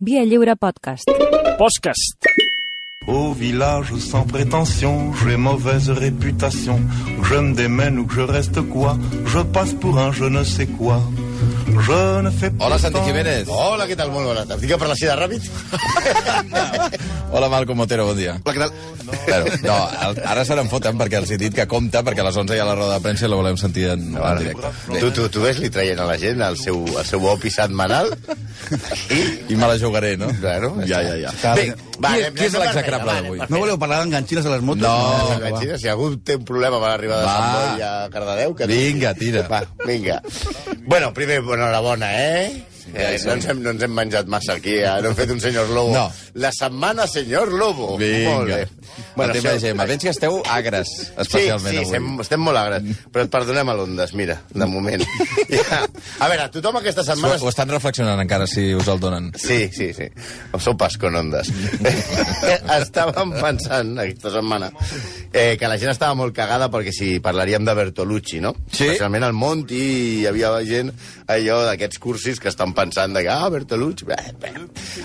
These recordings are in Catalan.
Via Lliure Podcast. Podcast. Au village sans prétention, j'ai mauvaise réputation. Je me démène ou que je reste quoi, je passe pour un je ne sais quoi. Je ne fais pas. Hola, Santi Jiménez. Hola, què tal? Molt bona tarda. Dic que per la sida ràpid? Hola, Malcom Otero, bon dia. Hola, què tal? Bueno, no, el- ara se n'en foten perquè els he dit que compta, perquè a les 11 hi ha la roda de premsa i la volem sentir en, en directe. Tu, tu, tu ves li traient a la gent el seu, el seu opi setmanal? I... Me la jugaré, no? Bueno, ja, ja, ja. Bé, va, qui, qui és l'execrable feina, d'avui? No voleu parlar d'enganxines a les motos? No. No, Imagina, si algú té un problema per arribar de Va. Sant Boi a Cardedeu... Que Vinga, tira. Va, vinga. Bueno, primer, enhorabona, eh? Ja Eh, no, ens hem, no ens hem menjat massa aquí, eh? no hem fet un senyor Lobo. No. La setmana senyor Lobo. Molt Vinga. bé. Bueno, el tema de Gemma. Veig que esteu agres, especialment sí, sí, avui. estem, estem molt agres, però et perdonem a l'Ondes, mira, de moment. Ja. A veure, tothom aquesta setmana... Ho, ho estan reflexionant encara, si us el donen. Sí, sí, sí. O sopes con ondes. Estàvem pensant aquesta setmana eh, que la gent estava molt cagada perquè si parlaríem de Bertolucci, no? Sí. Especialment al Monti hi havia gent allò d'aquests cursis que estan pensant de que, ah, Bertolucci... Bé, bé.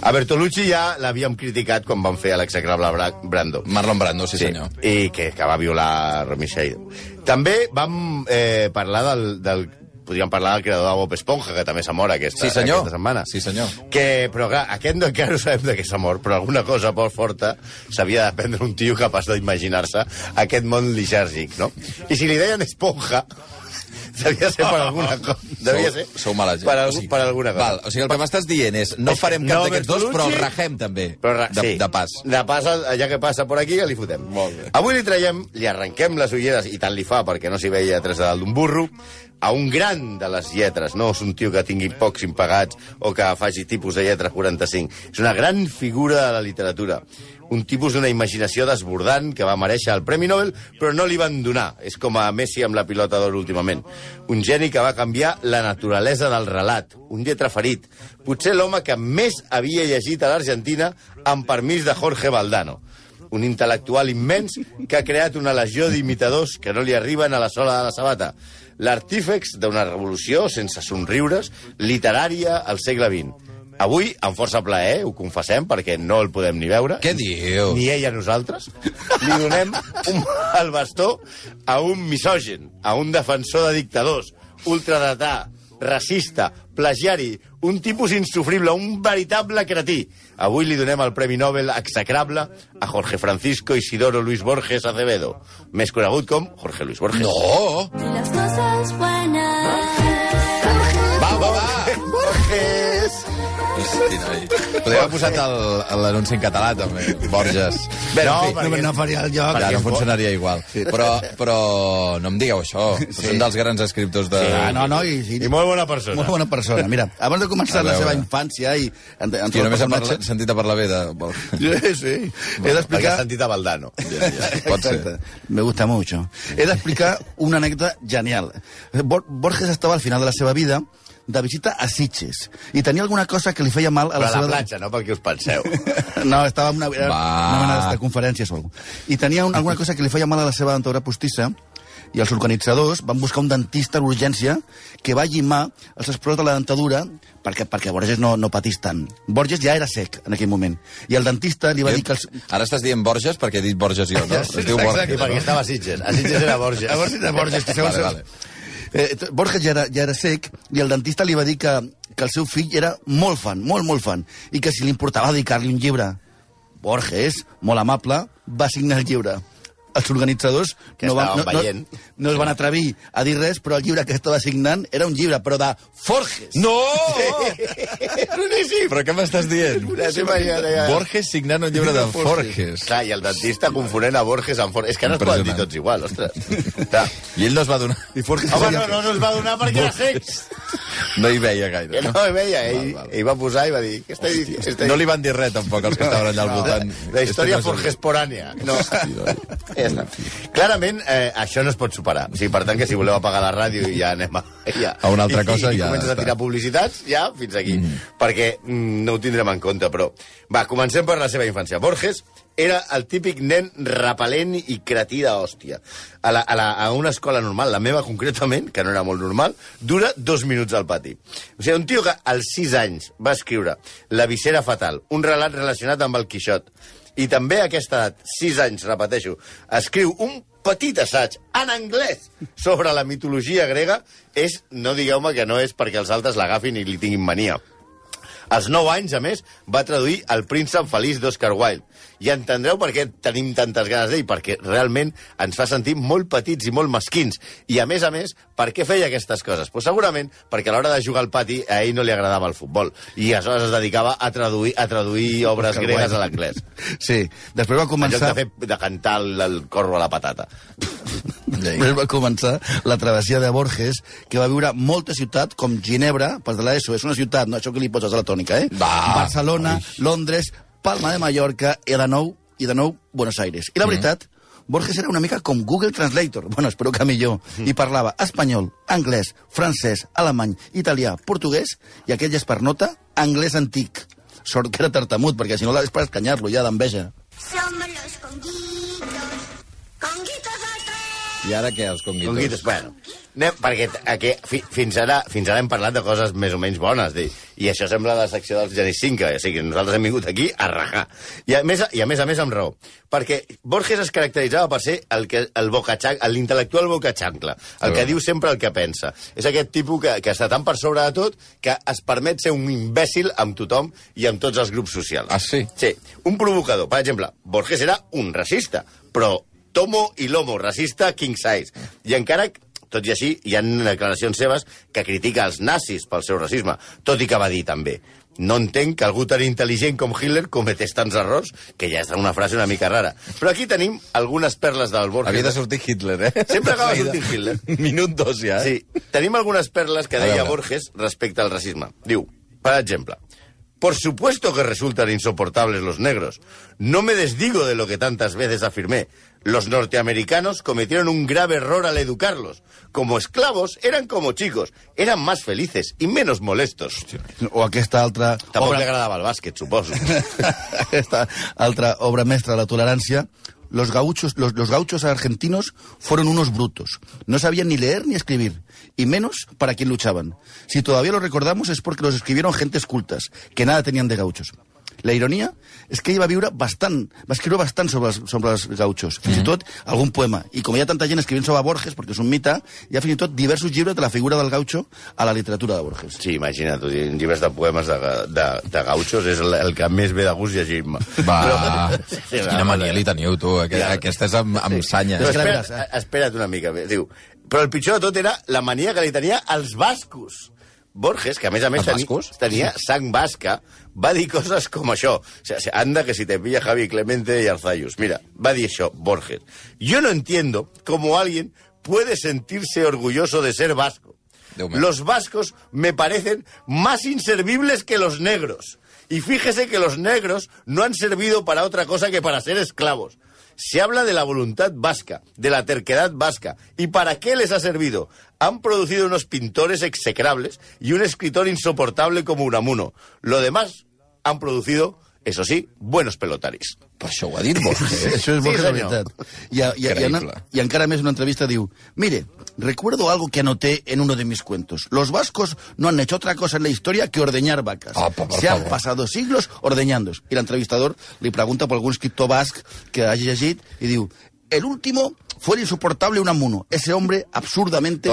A Bertolucci ja l'havíem criticat quan van fer a l'execrable Bra- Brando. Marlon Brando, sí, senyor. I que, que va violar Romy Shade. També vam eh, parlar del, del podríem parlar del creador de Bob Esponja, que també s'ha mort aquesta, Sí, senyor. aquesta setmana. Sí, senyor. Que, però clar, aquest no, encara no sabem de què s'ha mort, però alguna cosa molt forta s'havia de prendre un tio capaç d'imaginar-se aquest món lisèrgic, no? I si li deien esponja, devia ser per alguna cosa. Devia ser Sou, sou mala gent. per, O algú, sigui, per alguna cosa. Val, o sigui, el que m'estàs dient és no farem cap No d'aquests dos, però el rajem també, Però, ra- de, sí, de pas. De pas, ja que passa per aquí, ja li fotem. Molt bé. Avui li traiem, li arrenquem les ulleres, i tant li fa perquè no s'hi veia tres de dalt d'un burro, a un gran de les lletres, no és un tio que tingui pocs impagats o que faci tipus de lletra 45. És una gran figura de la literatura. Un tipus d'una imaginació desbordant que va mereixer el Premi Nobel, però no li van donar. És com a Messi amb la pilota d'or últimament. Un geni que va canviar la naturalesa del relat. Un lletra ferit. Potser l'home que més havia llegit a l'Argentina amb permís de Jorge Valdano un intel·lectual immens que ha creat una legió d'imitadors que no li arriben a la sola de la sabata. L'artífex d'una revolució sense somriures, literària al segle XX. Avui, amb força plaer, ho confessem, perquè no el podem ni veure. Què dius? Ni ell a nosaltres. Li donem un, el bastó a un misògen, a un defensor de dictadors, ultradretà, racista, plagiari, un tipus insufrible, un veritable cretí. Avui li donem el Premi Nobel execrable a Jorge Francisco Isidoro Luis Borges Acevedo, més conegut com Jorge Luis Borges. No! Las cosas buenas. Va, va, va! Borges! Podria haver posat l'anunci en català, també. Borges. Bé, No, en fi, perquè- No, no faria el joc. ja no funcionaria igual. Però, però no em digueu això. Sí. Són dels grans escriptors de... Ah, no, no, i, i, I molt bona persona. molt bona persona. Mira, abans de A començar la seva infància i... En, en Tio, només he parla, sentit a parlar bé de. Sí, sí. He Perquè has d'explicar... sentit a Valdano. Ja, ja, pot ser. Exacte. Me gusta mucho. He d'explicar una anècdota genial. Bor Borges estava al final de la seva vida de visita a Sitges i tenia alguna cosa que li feia mal a Però la a la seva... platja, no pel que us penseu. No, estava en una, era Va. una mena de conferències o alguna cosa. I tenia un, alguna cosa que li feia mal a la seva dentadura postissa i els organitzadors van buscar un dentista d'urgència que va llimar els esplors de la dentadura perquè, perquè Borges no, no patís tant. Borges ja era sec en aquell moment. I el dentista li va dir que els... Ara estàs dient Borges perquè he dit Borges jo, no? Es diu I Borges. perquè estava a Sitges. A Sitges era Borges. A Borges, a Borges, que segons... Vale, vale. Eh, Borges ja era, ja era sec i el dentista li va dir que, que el seu fill era molt fan, molt, molt fan, i que si li importava dedicar-li un llibre. Borges, molt amable, va signar el llibre. Els organitzadors Que no, van, no, no, no es van atrevir a dir res, però el llibre que estava signant era un llibre, però de Forges. No! Boníssim! Però què m'estàs dient? Borges signant un llibre de Forges. Clar, i el dentista confonent a Borges amb Forges. És que no es poden dir tots igual, ostres. Clar. I ell no es va donar... I Forges Home, no, no, no es va donar perquè era sex. No hi veia gaire, no? no hi veia. Ell, Val, val. ell va posar i va dir... Què està? Està No li van dir res, tampoc, els que estaven allà al voltant. la història forgesporània. No. Ja està. Clarament, eh, això no es pot superar. O sigui, per tant, que si voleu apagar la ràdio i ja anem a... Ja, A una altra cosa i, ja I comences a està. tirar publicitats, ja, fins aquí. Mm. Perquè mm, no ho tindrem en compte, però... Va, comencem per la seva infància. Borges era el típic nen repel·lent i cretí d'hòstia. A, la, a, la, a una escola normal, la meva concretament, que no era molt normal, dura dos minuts al pati. O sigui, un tio que als sis anys va escriure La visera fatal, un relat relacionat amb el Quixot, i també a aquesta edat, sis anys, repeteixo, escriu un petit assaig en anglès sobre la mitologia grega, és, no digueu-me que no és perquè els altres l'agafin i li tinguin mania. Als 9 anys, a més, va traduir El príncep feliç d'Oscar Wilde. I entendreu per què tenim tantes ganes d'ell, perquè realment ens fa sentir molt petits i molt mesquins. I, a més a més, per què feia aquestes coses? Pues segurament perquè a l'hora de jugar al pati a ell no li agradava el futbol. I aleshores es dedicava a traduir, a traduir obres Oscar gregues a l'anglès. Sí, després va En lloc començar... de, fer, de cantar el, el corro a la patata. Després va començar la travessia de Borges, que va viure moltes ciutats, com Ginebra, pas de l'ESO, és una ciutat, no això que li poses a la tònica, eh? Va. Barcelona, Londres, Palma de Mallorca, i de nou, i de nou, Buenos Aires. I la veritat, Borges era una mica com Google Translator, bueno, espero que millor, i parlava espanyol, anglès, francès, alemany, italià, portuguès, i aquell és per nota, anglès antic. Sort que era tartamut, perquè si no és per escanyar-lo ja d'enveja. Somos los conguitos. Conguitos al tren. I ara què, els conguitos? Conguitos, bueno. Anem, perquè aquí, fi, fins, ara, fins ara hem parlat de coses més o menys bones, di, i això sembla la secció dels Genís 5, o sigui, nosaltres hem vingut aquí a rajar. I a més, i a més a més amb raó, perquè Borges es caracteritzava per ser el que el l'intel·lectual bocatxancla, el que diu sempre el que pensa. És aquest tipus que, que està tan per sobre de tot que es permet ser un imbècil amb tothom i amb tots els grups socials. Ah, sí? Sí, un provocador. Per exemple, Borges era un racista, però tomo i lomo, racista king size. I encara, tot i així, hi ha declaracions seves que critica els nazis pel seu racisme, tot i que va dir també no entenc que algú tan intel·ligent com Hitler cometés tants errors, que ja és una frase una mica rara. Però aquí tenim algunes perles del Borges. Havia de sortir Hitler, eh? Sempre acaba sortint Hitler. Minut dos, ja, eh? Sí, tenim algunas perlas que deia. Borges respecte al racisme. Diu, per exemple, Por supuesto que resultan insoportables los negros. No me desdigo de lo que tantas veces afirmé. Los norteamericanos cometieron un grave error al educarlos. Como esclavos eran como chicos, eran más felices y menos molestos. O aquesta altra Tampoc obra... li agradava el bàsquet, suposo. Esta altra obra mestra de la tolerancia. Los gauchos, los, los gauchos argentinos fueron unos brutos. No sabían ni leer ni escribir, y menos para quien luchaban. Si todavía lo recordamos es porque los escribieron gentes cultas, que nada tenían de gauchos. La ironia és que ell va viure bastant, va escriure bastant sobre els, sobre els gauchos, fins i tot algun poema. I com hi ha tanta gent escrivint sobre Borges, perquè és un mite, hi ha fins i tot diversos llibres de la figura del gaucho a la literatura de Borges. Sí, imagina't, llibres de poemes de, de, de gauchos és el, el que més ve de gust llegir-me. Va, Sí, quina va, mania li teniu, tu. Aqu Ja. Aquesta és amb, amb sanya. Però espera't, espera't una mica. Diu, però el pitjor de tot era la mania que li tenia als bascos. Borges, que a més a més tenia, tenia sang basca, va dir coses com això. O sea, anda que si te pilla Javi Clemente y Arzayus. Mira, va dir això, Borges. Yo no entiendo cómo alguien puede sentirse orgulloso de ser vasco. Los vascos me parecen más inservibles que los negros. Y fíjese que los negros no han servido para otra cosa que para ser esclavos. Se habla de la voluntad vasca, de la terquedad vasca. ¿Y para qué les ha servido? Han producido unos pintores execrables y un escritor insoportable como Unamuno. Lo demás han producido, eso sí, buenos pelotaris. Per això ho ha dit Borges. Això és Sí, Borges, la senyor. veritat. I, i, i, i, Increïble. i encara més una entrevista diu Mire, recuerdo algo que anoté en uno de mis cuentos. Los vascos no han hecho otra cosa en la historia que ordeñar vacas. Por Se han pasado siglos ordeñando. I l'entrevistador li pregunta per algun escriptor basc que hagi llegit i diu el último fue el insoportable Unamuno. Ese hombre absurdamente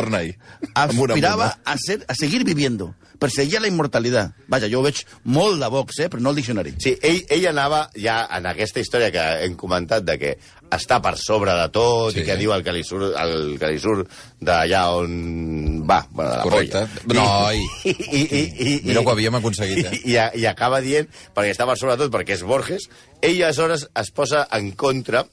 aspiraba a, ser, a seguir viviendo. Perseguía la inmortalidad. Vaja, jo ho veig molt de Vox, eh, però no el diccionari. Sí, ell, ell anava ja en aquesta història que hem comentat de que està per sobre de tot Sí. i que diu el que li surt, el que li surt d'allà on va, bueno, de la Correcte. polla. No, i- I, i, i, i, Mira que ho havíem aconseguit, eh? I, i, I acaba dient, perquè està per sobre de tot, perquè és Borges, ell aleshores es posa en contra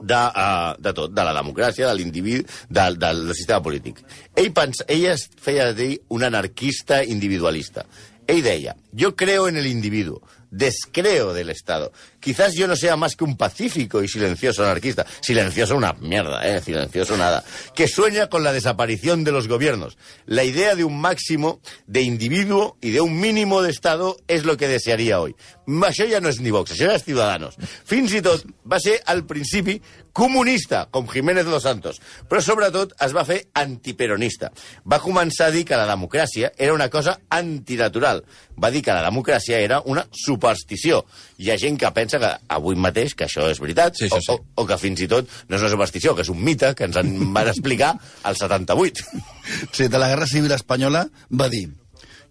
de, uh, de tot, de la democràcia, de l'individu, del, del sistema polític. Ell, pensa, ell es feia dir un anarquista individualista. Ell deia, yo creo en el individuo. descreo del Estado. Quizás yo no sea más que un pacífico y silencioso anarquista. Silencioso una mierda, ¿eh? Silencioso nada. Que sueña con la desaparición de los gobiernos. La idea de un máximo de individuo y de un mínimo de Estado es lo que desearía hoy. Això ja no és ni Vox, això ja és Ciudadanos. Fins i tot va ser al principi comunista, com Jiménez Los Santos, però sobretot es va fer antiperonista. Va començar a dir que la democràcia era una cosa antinatural. Va dir que la democràcia era una superstició. Hi ha gent que pensa que avui mateix que això és veritat, Sí, això sí. o, o, o que fins i tot no és una superstició, que és un mite que ens en van explicar al 78. Sí, de la Guerra Civil Española va dir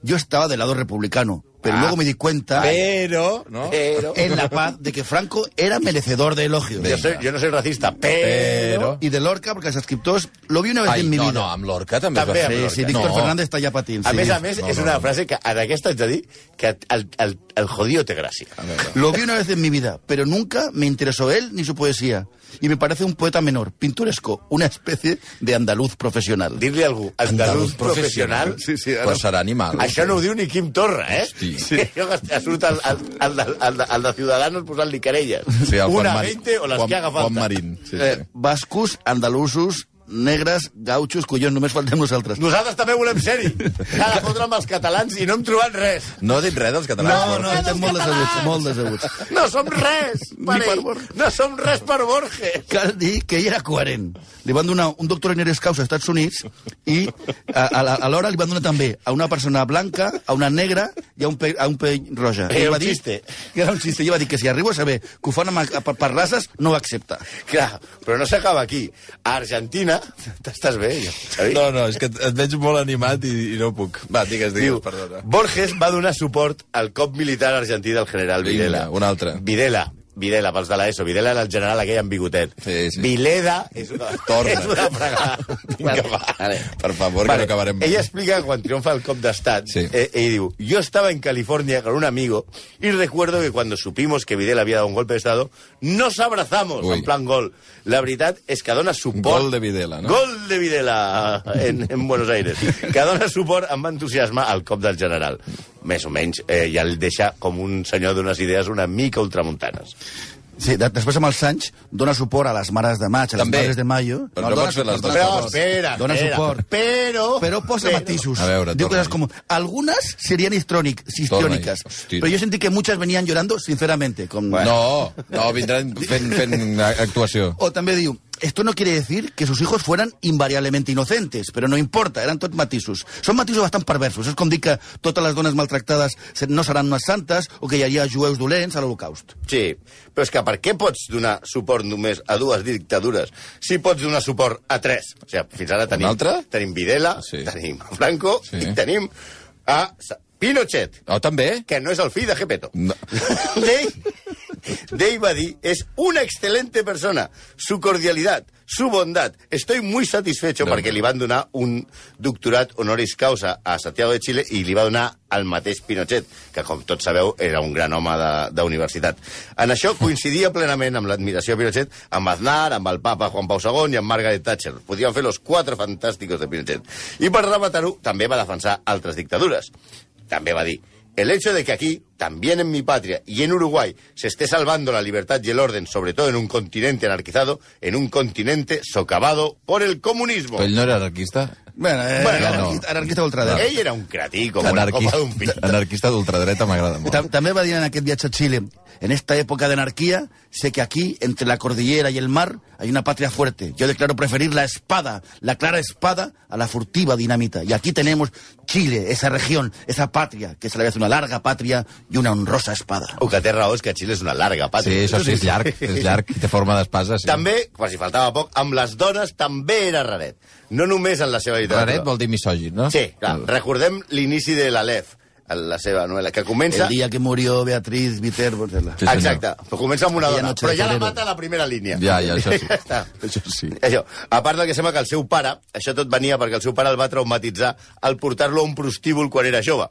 yo estaba del lado republicano, pero Ah. luego me di cuenta Però, no? Però... en la paz de que Franco era merecedor de elogios. Jo, soy, jo no soy racista. Però... Y de Lorca, porque los escriptors lo vi una vez Ai, en mi no, vida. no, amb l'Orca també, També amb fer. l'Orca. Sí, sí, Víctor no. Fernández està ja patint. A sí. més a més, No, és una no. frase que en aquesta haig de dir que el, el, el jodido té gràcia. Lo vi una vez en mi vida, pero nunca me interesó él ni su poesía. Y me parece un poeta menor, pintoresco, una especie de andaluz profesional. Dir-li a algú andaluz professional... Sí, sí, Però serà animal. Això no ho diu ni Quim Torra, eh? Hosti. Sí. Que surt el, el, el, el, el, de- Ciudadanos posant-li querelles. Sí, Una Mar- 20 o les Juan- que haga falta. Juan Marín. Sí, Eh, sí. bascos, andalusos, negres, gautxos, collons, només faltem nosaltres. Nosaltres també volem ser-hi. Ha de fotre amb els catalans i no hem trobat res. No ha dit res dels catalans. No, no, Borja. estem molt decebuts, molt decebuts. No som res per per ell. Borges. No som res per Borges. Cal dir que ell era coherent. Li van donar un doctor honoris causa als Estats Units i a, a, la- alhora li van donar també a una persona blanca, a una negra i a un, pe, a un pell roja. Era un xiste. Que era un xiste. I va dir que si arribo a saber que ho fan amb, per, per races, no ho accepta. Clar, però no s'acaba aquí. A Argentina... T'estàs bé, Xavi? No, no, és que et et veig molt animat i, i no puc. Va, digues, Diu, digues, perdona. Borges va donar suport al cop militar argentí del general Vinga, Videla. un altre. Videla. Videla, pels de l'ESO. Videla era el general aquell amb bigotet. Sí, sí. Vileda és una... Torna. És una fregada. Vinga, va. Per favor, que no acabarem bé. Ella explica quan triomfa el cop d'estat, Sí. eh, ell diu, yo estaba en California con un amigo y recuerdo que cuando supimos que Videla había dado un golpe de estado, nos abrazamos, Ui. en plan gol. La veritat és que dona suport... Gol de Videla, no? Gol de Videla en, en Buenos Aires, que dona suport amb entusiasme al cop del general. Més o menys, eh, ja el deixa com un senyor d'unes idees una mica ultramuntanes. Sí, de, després amb els anys dona suport a les mares de maig, a les També. mares de mayo. Però no dona pots fer les dues Però coses. espera, Dona espera. suport. Però... Però posa però- matisos. A veure, Diu algunas serían histrónic- histriónicas, Torna-hi. Hosti. pero yo sentí que muchas venían llorando sinceramente. Con... No, no, vindran fent, fent actuació. O també diu, esto no quiere decir que sus hijos fueran invariablemente inocentes, però no importa, eren tots matisos. Són matisos bastant perversos. És com dir que totes les dones maltractades no seran unes santes o que hi hauria jueus dolents a l'Holocaust. Sí, però és que per què pots donar suport només a dues dictadures si pots donar suport a tres? O sigui, fins ara tenim, tenim Videla, Sí. tenim Franco Sí. i tenim a Pinochet, Oh, també? que no és el fill de Gepeto. No. D'ell, d'ell va dir, es una excelente persona, su cordialidad, su bondad. Estoy muy satisfecho No. perquè li van donar un doctorat honoris causa a Santiago de Chile i li va donar al mateix Pinochet, que com tots sabeu era un gran home de- d'universitat. En això coincidia plenament amb l'admiració a Pinochet, amb Aznar, amb el papa Juan Pau II i amb Margaret Thatcher. Podien fer los quatre fantàsticos de Pinochet. I per rematar-ho, també va defensar altres dictadures. També va dir, el hecho de que aquí, también en mi patria y en Uruguay, se esté salvando la libertad y el orden, sobre todo en un continente anarquizado, en un continente socavado por el comunismo. No era anarquista? Bueno, eh, Bueno, anarquista, anarquista ultradreta. Ell era un cratí, com una Anarquista, copa d'un pi. anarquista d'ultradreta m'agrada molt. Tam- També va dir en aquest viatge a Chile, en esta época de anarquía, sé que aquí, entre la cordillera y el mar, hay una patria fuerte. Yo declaro preferir la espada, la clara espada, a la furtiva dinamita. Y aquí tenemos Chile, esa región, esa patria, que se le hace una larga patria y una honrosa espada. El que té raó és que Xile és una larga Sí, pàtria. això sí, és llarg, és llarg, té forma d'espasa, sí. També, per si faltava poc, amb les dones també era raret. No només en la seva literatura. Raret vol dir misògin, no? Sí, clar. Recordem l'inici de l'Alef, la seva novel·la, que comença... El día que murió Beatriz Viterbo. Sí, senyor. Exacte, però comença amb una dona, però ja la mata a la primera línia. Ja, ja, això sí. ja està. Això sí. Això. A part del que sembla que el seu pare, això tot venia perquè el seu pare el va traumatitzar al portar-lo a un prostíbul quan era jove.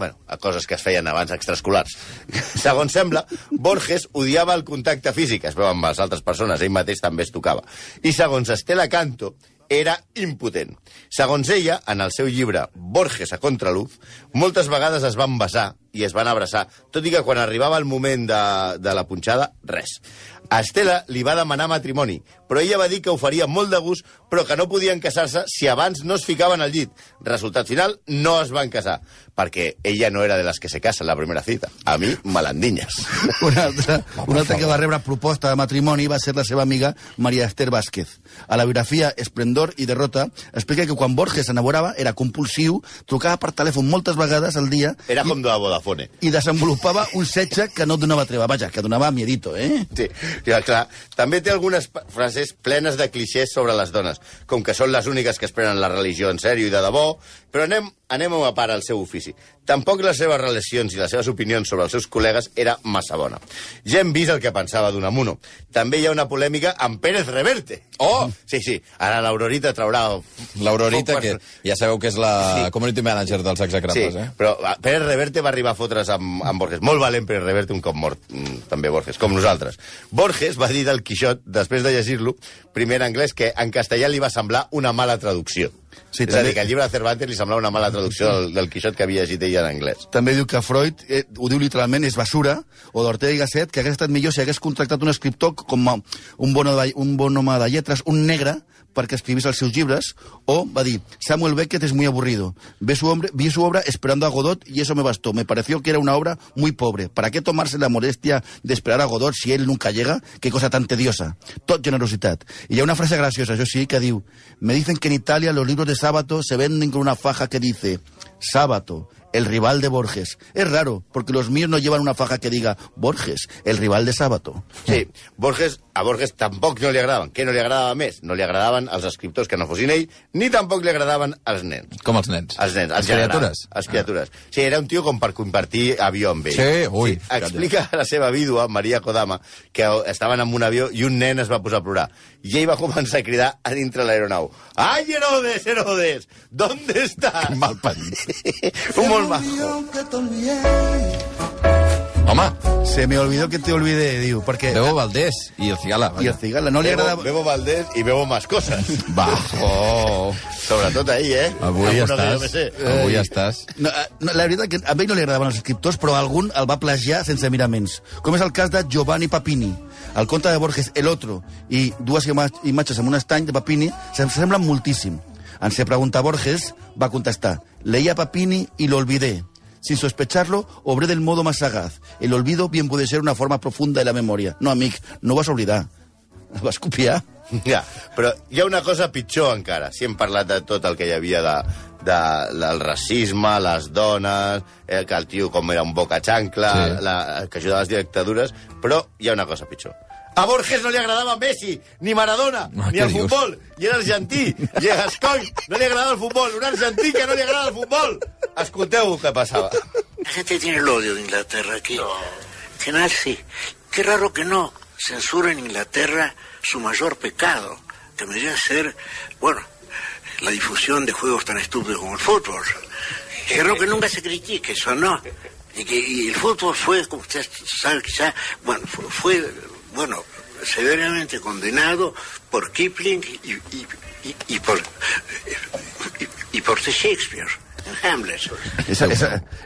bueno, a coses que es feien abans extraescolars. Segons sembla, Borges odiava el contacte físic, es veu amb les altres persones, ell mateix també es tocava. I segons Estela Canto, era impotent. Segons ella, en el seu llibre Borges a contraluz, moltes vegades es van besar i es van abraçar, tot i que quan arribava el moment de, de la punxada, res. A Estela li va demanar matrimoni, però ella va dir que ho faria molt de gust, però que no podien casar-se si abans no es ficaven al llit. Resultat final, no es van casar, perquè ella no era de les que se casen la primera cita. A mi, malandinyes. Una altra, una altra que va rebre proposta de matrimoni va ser la seva amiga Maria Esther Vázquez. A la biografia Esplendor i Derrota explica que quan Borges s'enamorava era compulsiu, trucava per telèfon moltes vegades al dia Era com de Vodafone. i desenvolupava un setge que no donava treva. Vaja, que donava miedito, eh? Sí, ja, clar. També té algunes frases plenes de clixés sobre les dones, com que són les úniques que es prenen la religió en sèrio i de debò, però anem, anem a part al seu ofici. Tampoc les seves relacions i les seves opinions sobre els seus col·legues era massa bona. Ja hem vist el que pensava d'Unamuno. També hi ha una polèmica amb Pérez Reverte. Oh! Sí, sí, ara l'Aurorita traurà... L'Aurorita, que ja sabeu que és la Sí. community manager dels Sí, execrables, eh? però ah, Pérez Reverte va arribar a fotre's amb, amb Borges. Molt valent Pérez Reverte, un cop mort, mm, també Borges, com nosaltres. Borges va dir del Quixot, després de llegir-lo, primer en anglès, que en castellà li va semblar una mala traducció. Sí, és a també- dir, que el llibre de Cervantes li semblava una mala traducció del, del Quixot que havia llegit ell en anglès. També diu que Freud, eh, ho diu literalment, és basura, o d'Ortega i Gasset, que hagués estat millor si hagués contractat un escriptor com a un bon, de, un bon home de lletres, un negre, perquè escrivís els seus llibres, o va dir, Samuel Beckett es muy aburrido. Vi su, hombre, vi su obra esperando a Godot y eso me bastó. Me pareció que era una obra muy pobre. ¿Para qué tomarse la molestia de esperar a Godot si él nunca llega? Qué cosa tan tediosa. Tot generositat. Y hay una frase graciosa, yo sí, que diu, me dicen que en Italia los libros de sábado se venden con una faja que dice, Sábato, el rival de Borges. Es raro, porque los míos no llevan una faja que diga Borges, el rival de Sábato. Sí, Borges, a Borges tampoc no li agradaven. Què no li agradava més? No li agradaven els escriptors que no fossin ell, ni tampoc li agradaven els nens. Com els nens. Els nens, Les general. criatures. Les criatures. Sí, era un tio com per compartir avió amb ell. Sí, ui, Explica a la seva vídua, Maria Kodama, que estaven en un avió i un nen es va posar a plorar. I ell va començar a cridar a dintre l'aeronau. Ai, Herodes, Herodes, ¿dónde estás? Mal parit. un molt majo. Home, Se me olvidó que te olvidé, diu, perquè... Bebo Valdés i el Cigala. I el Cigala, no li Bebo, agrada... Bebo Valdés i Bebo más cosas. Va, oh, Sobretot ahir, eh? avui jo estàs. Avui Eh, estàs. No, eh, no, la veritat que a ell no li agradaven els escriptors, però algun el va plagiar sense miraments. Com és el cas de Giovanni Papini. El conte de Borges, El Otro, i dues ima imatges amb un estany de Papini se'm semblen moltíssim. En se pregunta Borges, va contestar, leía Papini y lo olvidé. Sin sospecharlo, obré del modo más sagaz. El olvido bien puede ser una forma profunda de la memoria. No, amic, no vas oblidar. Vas copiar. Ja, però hi ha una cosa pitjor encara. Si hem parlat de tot el que hi havia de, de, del racisme, les dones, eh, que el tio com era un boca xancla, Sí. la, que ajudava a les dictadures, però hi ha una cosa pitjor. A Borges no li agradava Messi, ni Maradona, Ah, ni què el futbol, i era argentí, i a Gascoigne no li agradava el futbol, un argentí que no li agrada el futbol. Escolteu que passava. La gente tiene el odio de Inglaterra aquí. En general sí. Qué raro que no censura en Inglaterra su mayor pecado, que vendría a ser, bueno, la difusión de juegos tan estúpidos como el fútbol. Qué raro que nunca se critique eso, ¿no? Y que y el fútbol fue, como usted sabe quizá, bueno, fue, fue, bueno, severamente condenado por Kipling y, y, y, y por y, y por Shakespeare Hamlet. És, és,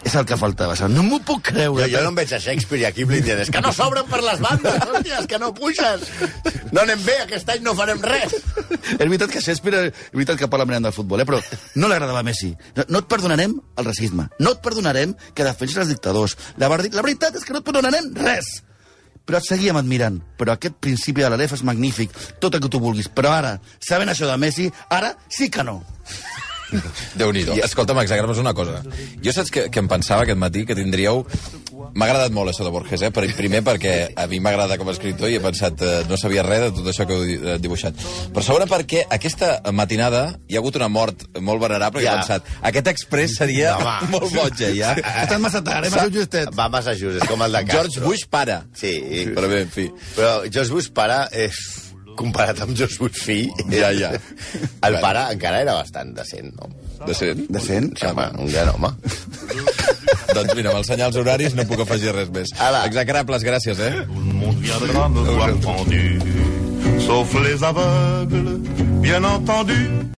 és el que faltava. No m'ho puc Jo, creure. jo no em veig a Shakespeare i a Kipling dient és que no s'obren per les bandes, hòsties, que no puixes. No anem bé, aquest any no farem res. És veritat que Shakespeare, és veritat que parla mirant del futbol, eh? però no li agradava a Messi. No, no et perdonarem el racisme. No et perdonarem que defensis els dictadors. La, la veritat és que no et perdonarem res. Però et seguíem admirant. Però aquest principi de l'Alef és magnífic, tot el que tu vulguis. Però ara, sabent això de Messi, ara sí que no. Déu-n'hi-do. Escolta'm, exagra'm una cosa. Jo saps que, que em pensava aquest matí que tindríeu... M'ha agradat molt això de Borges, eh? Per, primer perquè a mi m'agrada com a escriptor i he pensat eh, no sabia res de tot això que heu eh, dibuixat. Però segona perquè aquesta matinada hi ha hagut una mort molt venerable i Ja. he pensat aquest express seria Home. molt boig, eh, ja. Ha estat massa tard, eh, Massu Justet? Va massa just, és com el de Castro. George Bush para. Sí, Però bé, en fi. Però George Bush pare és comparat amb George Bush fill. Ja, ja. El pare encara era bastant decent, no? Decent. Decent? Sí, home, un gran home. Doncs mira, amb els senyals horaris no puc afegir res més. Ala. Execrables, gràcies, eh? Tout le monde viendra me voir pendu sauf les aveugles, bien entendu.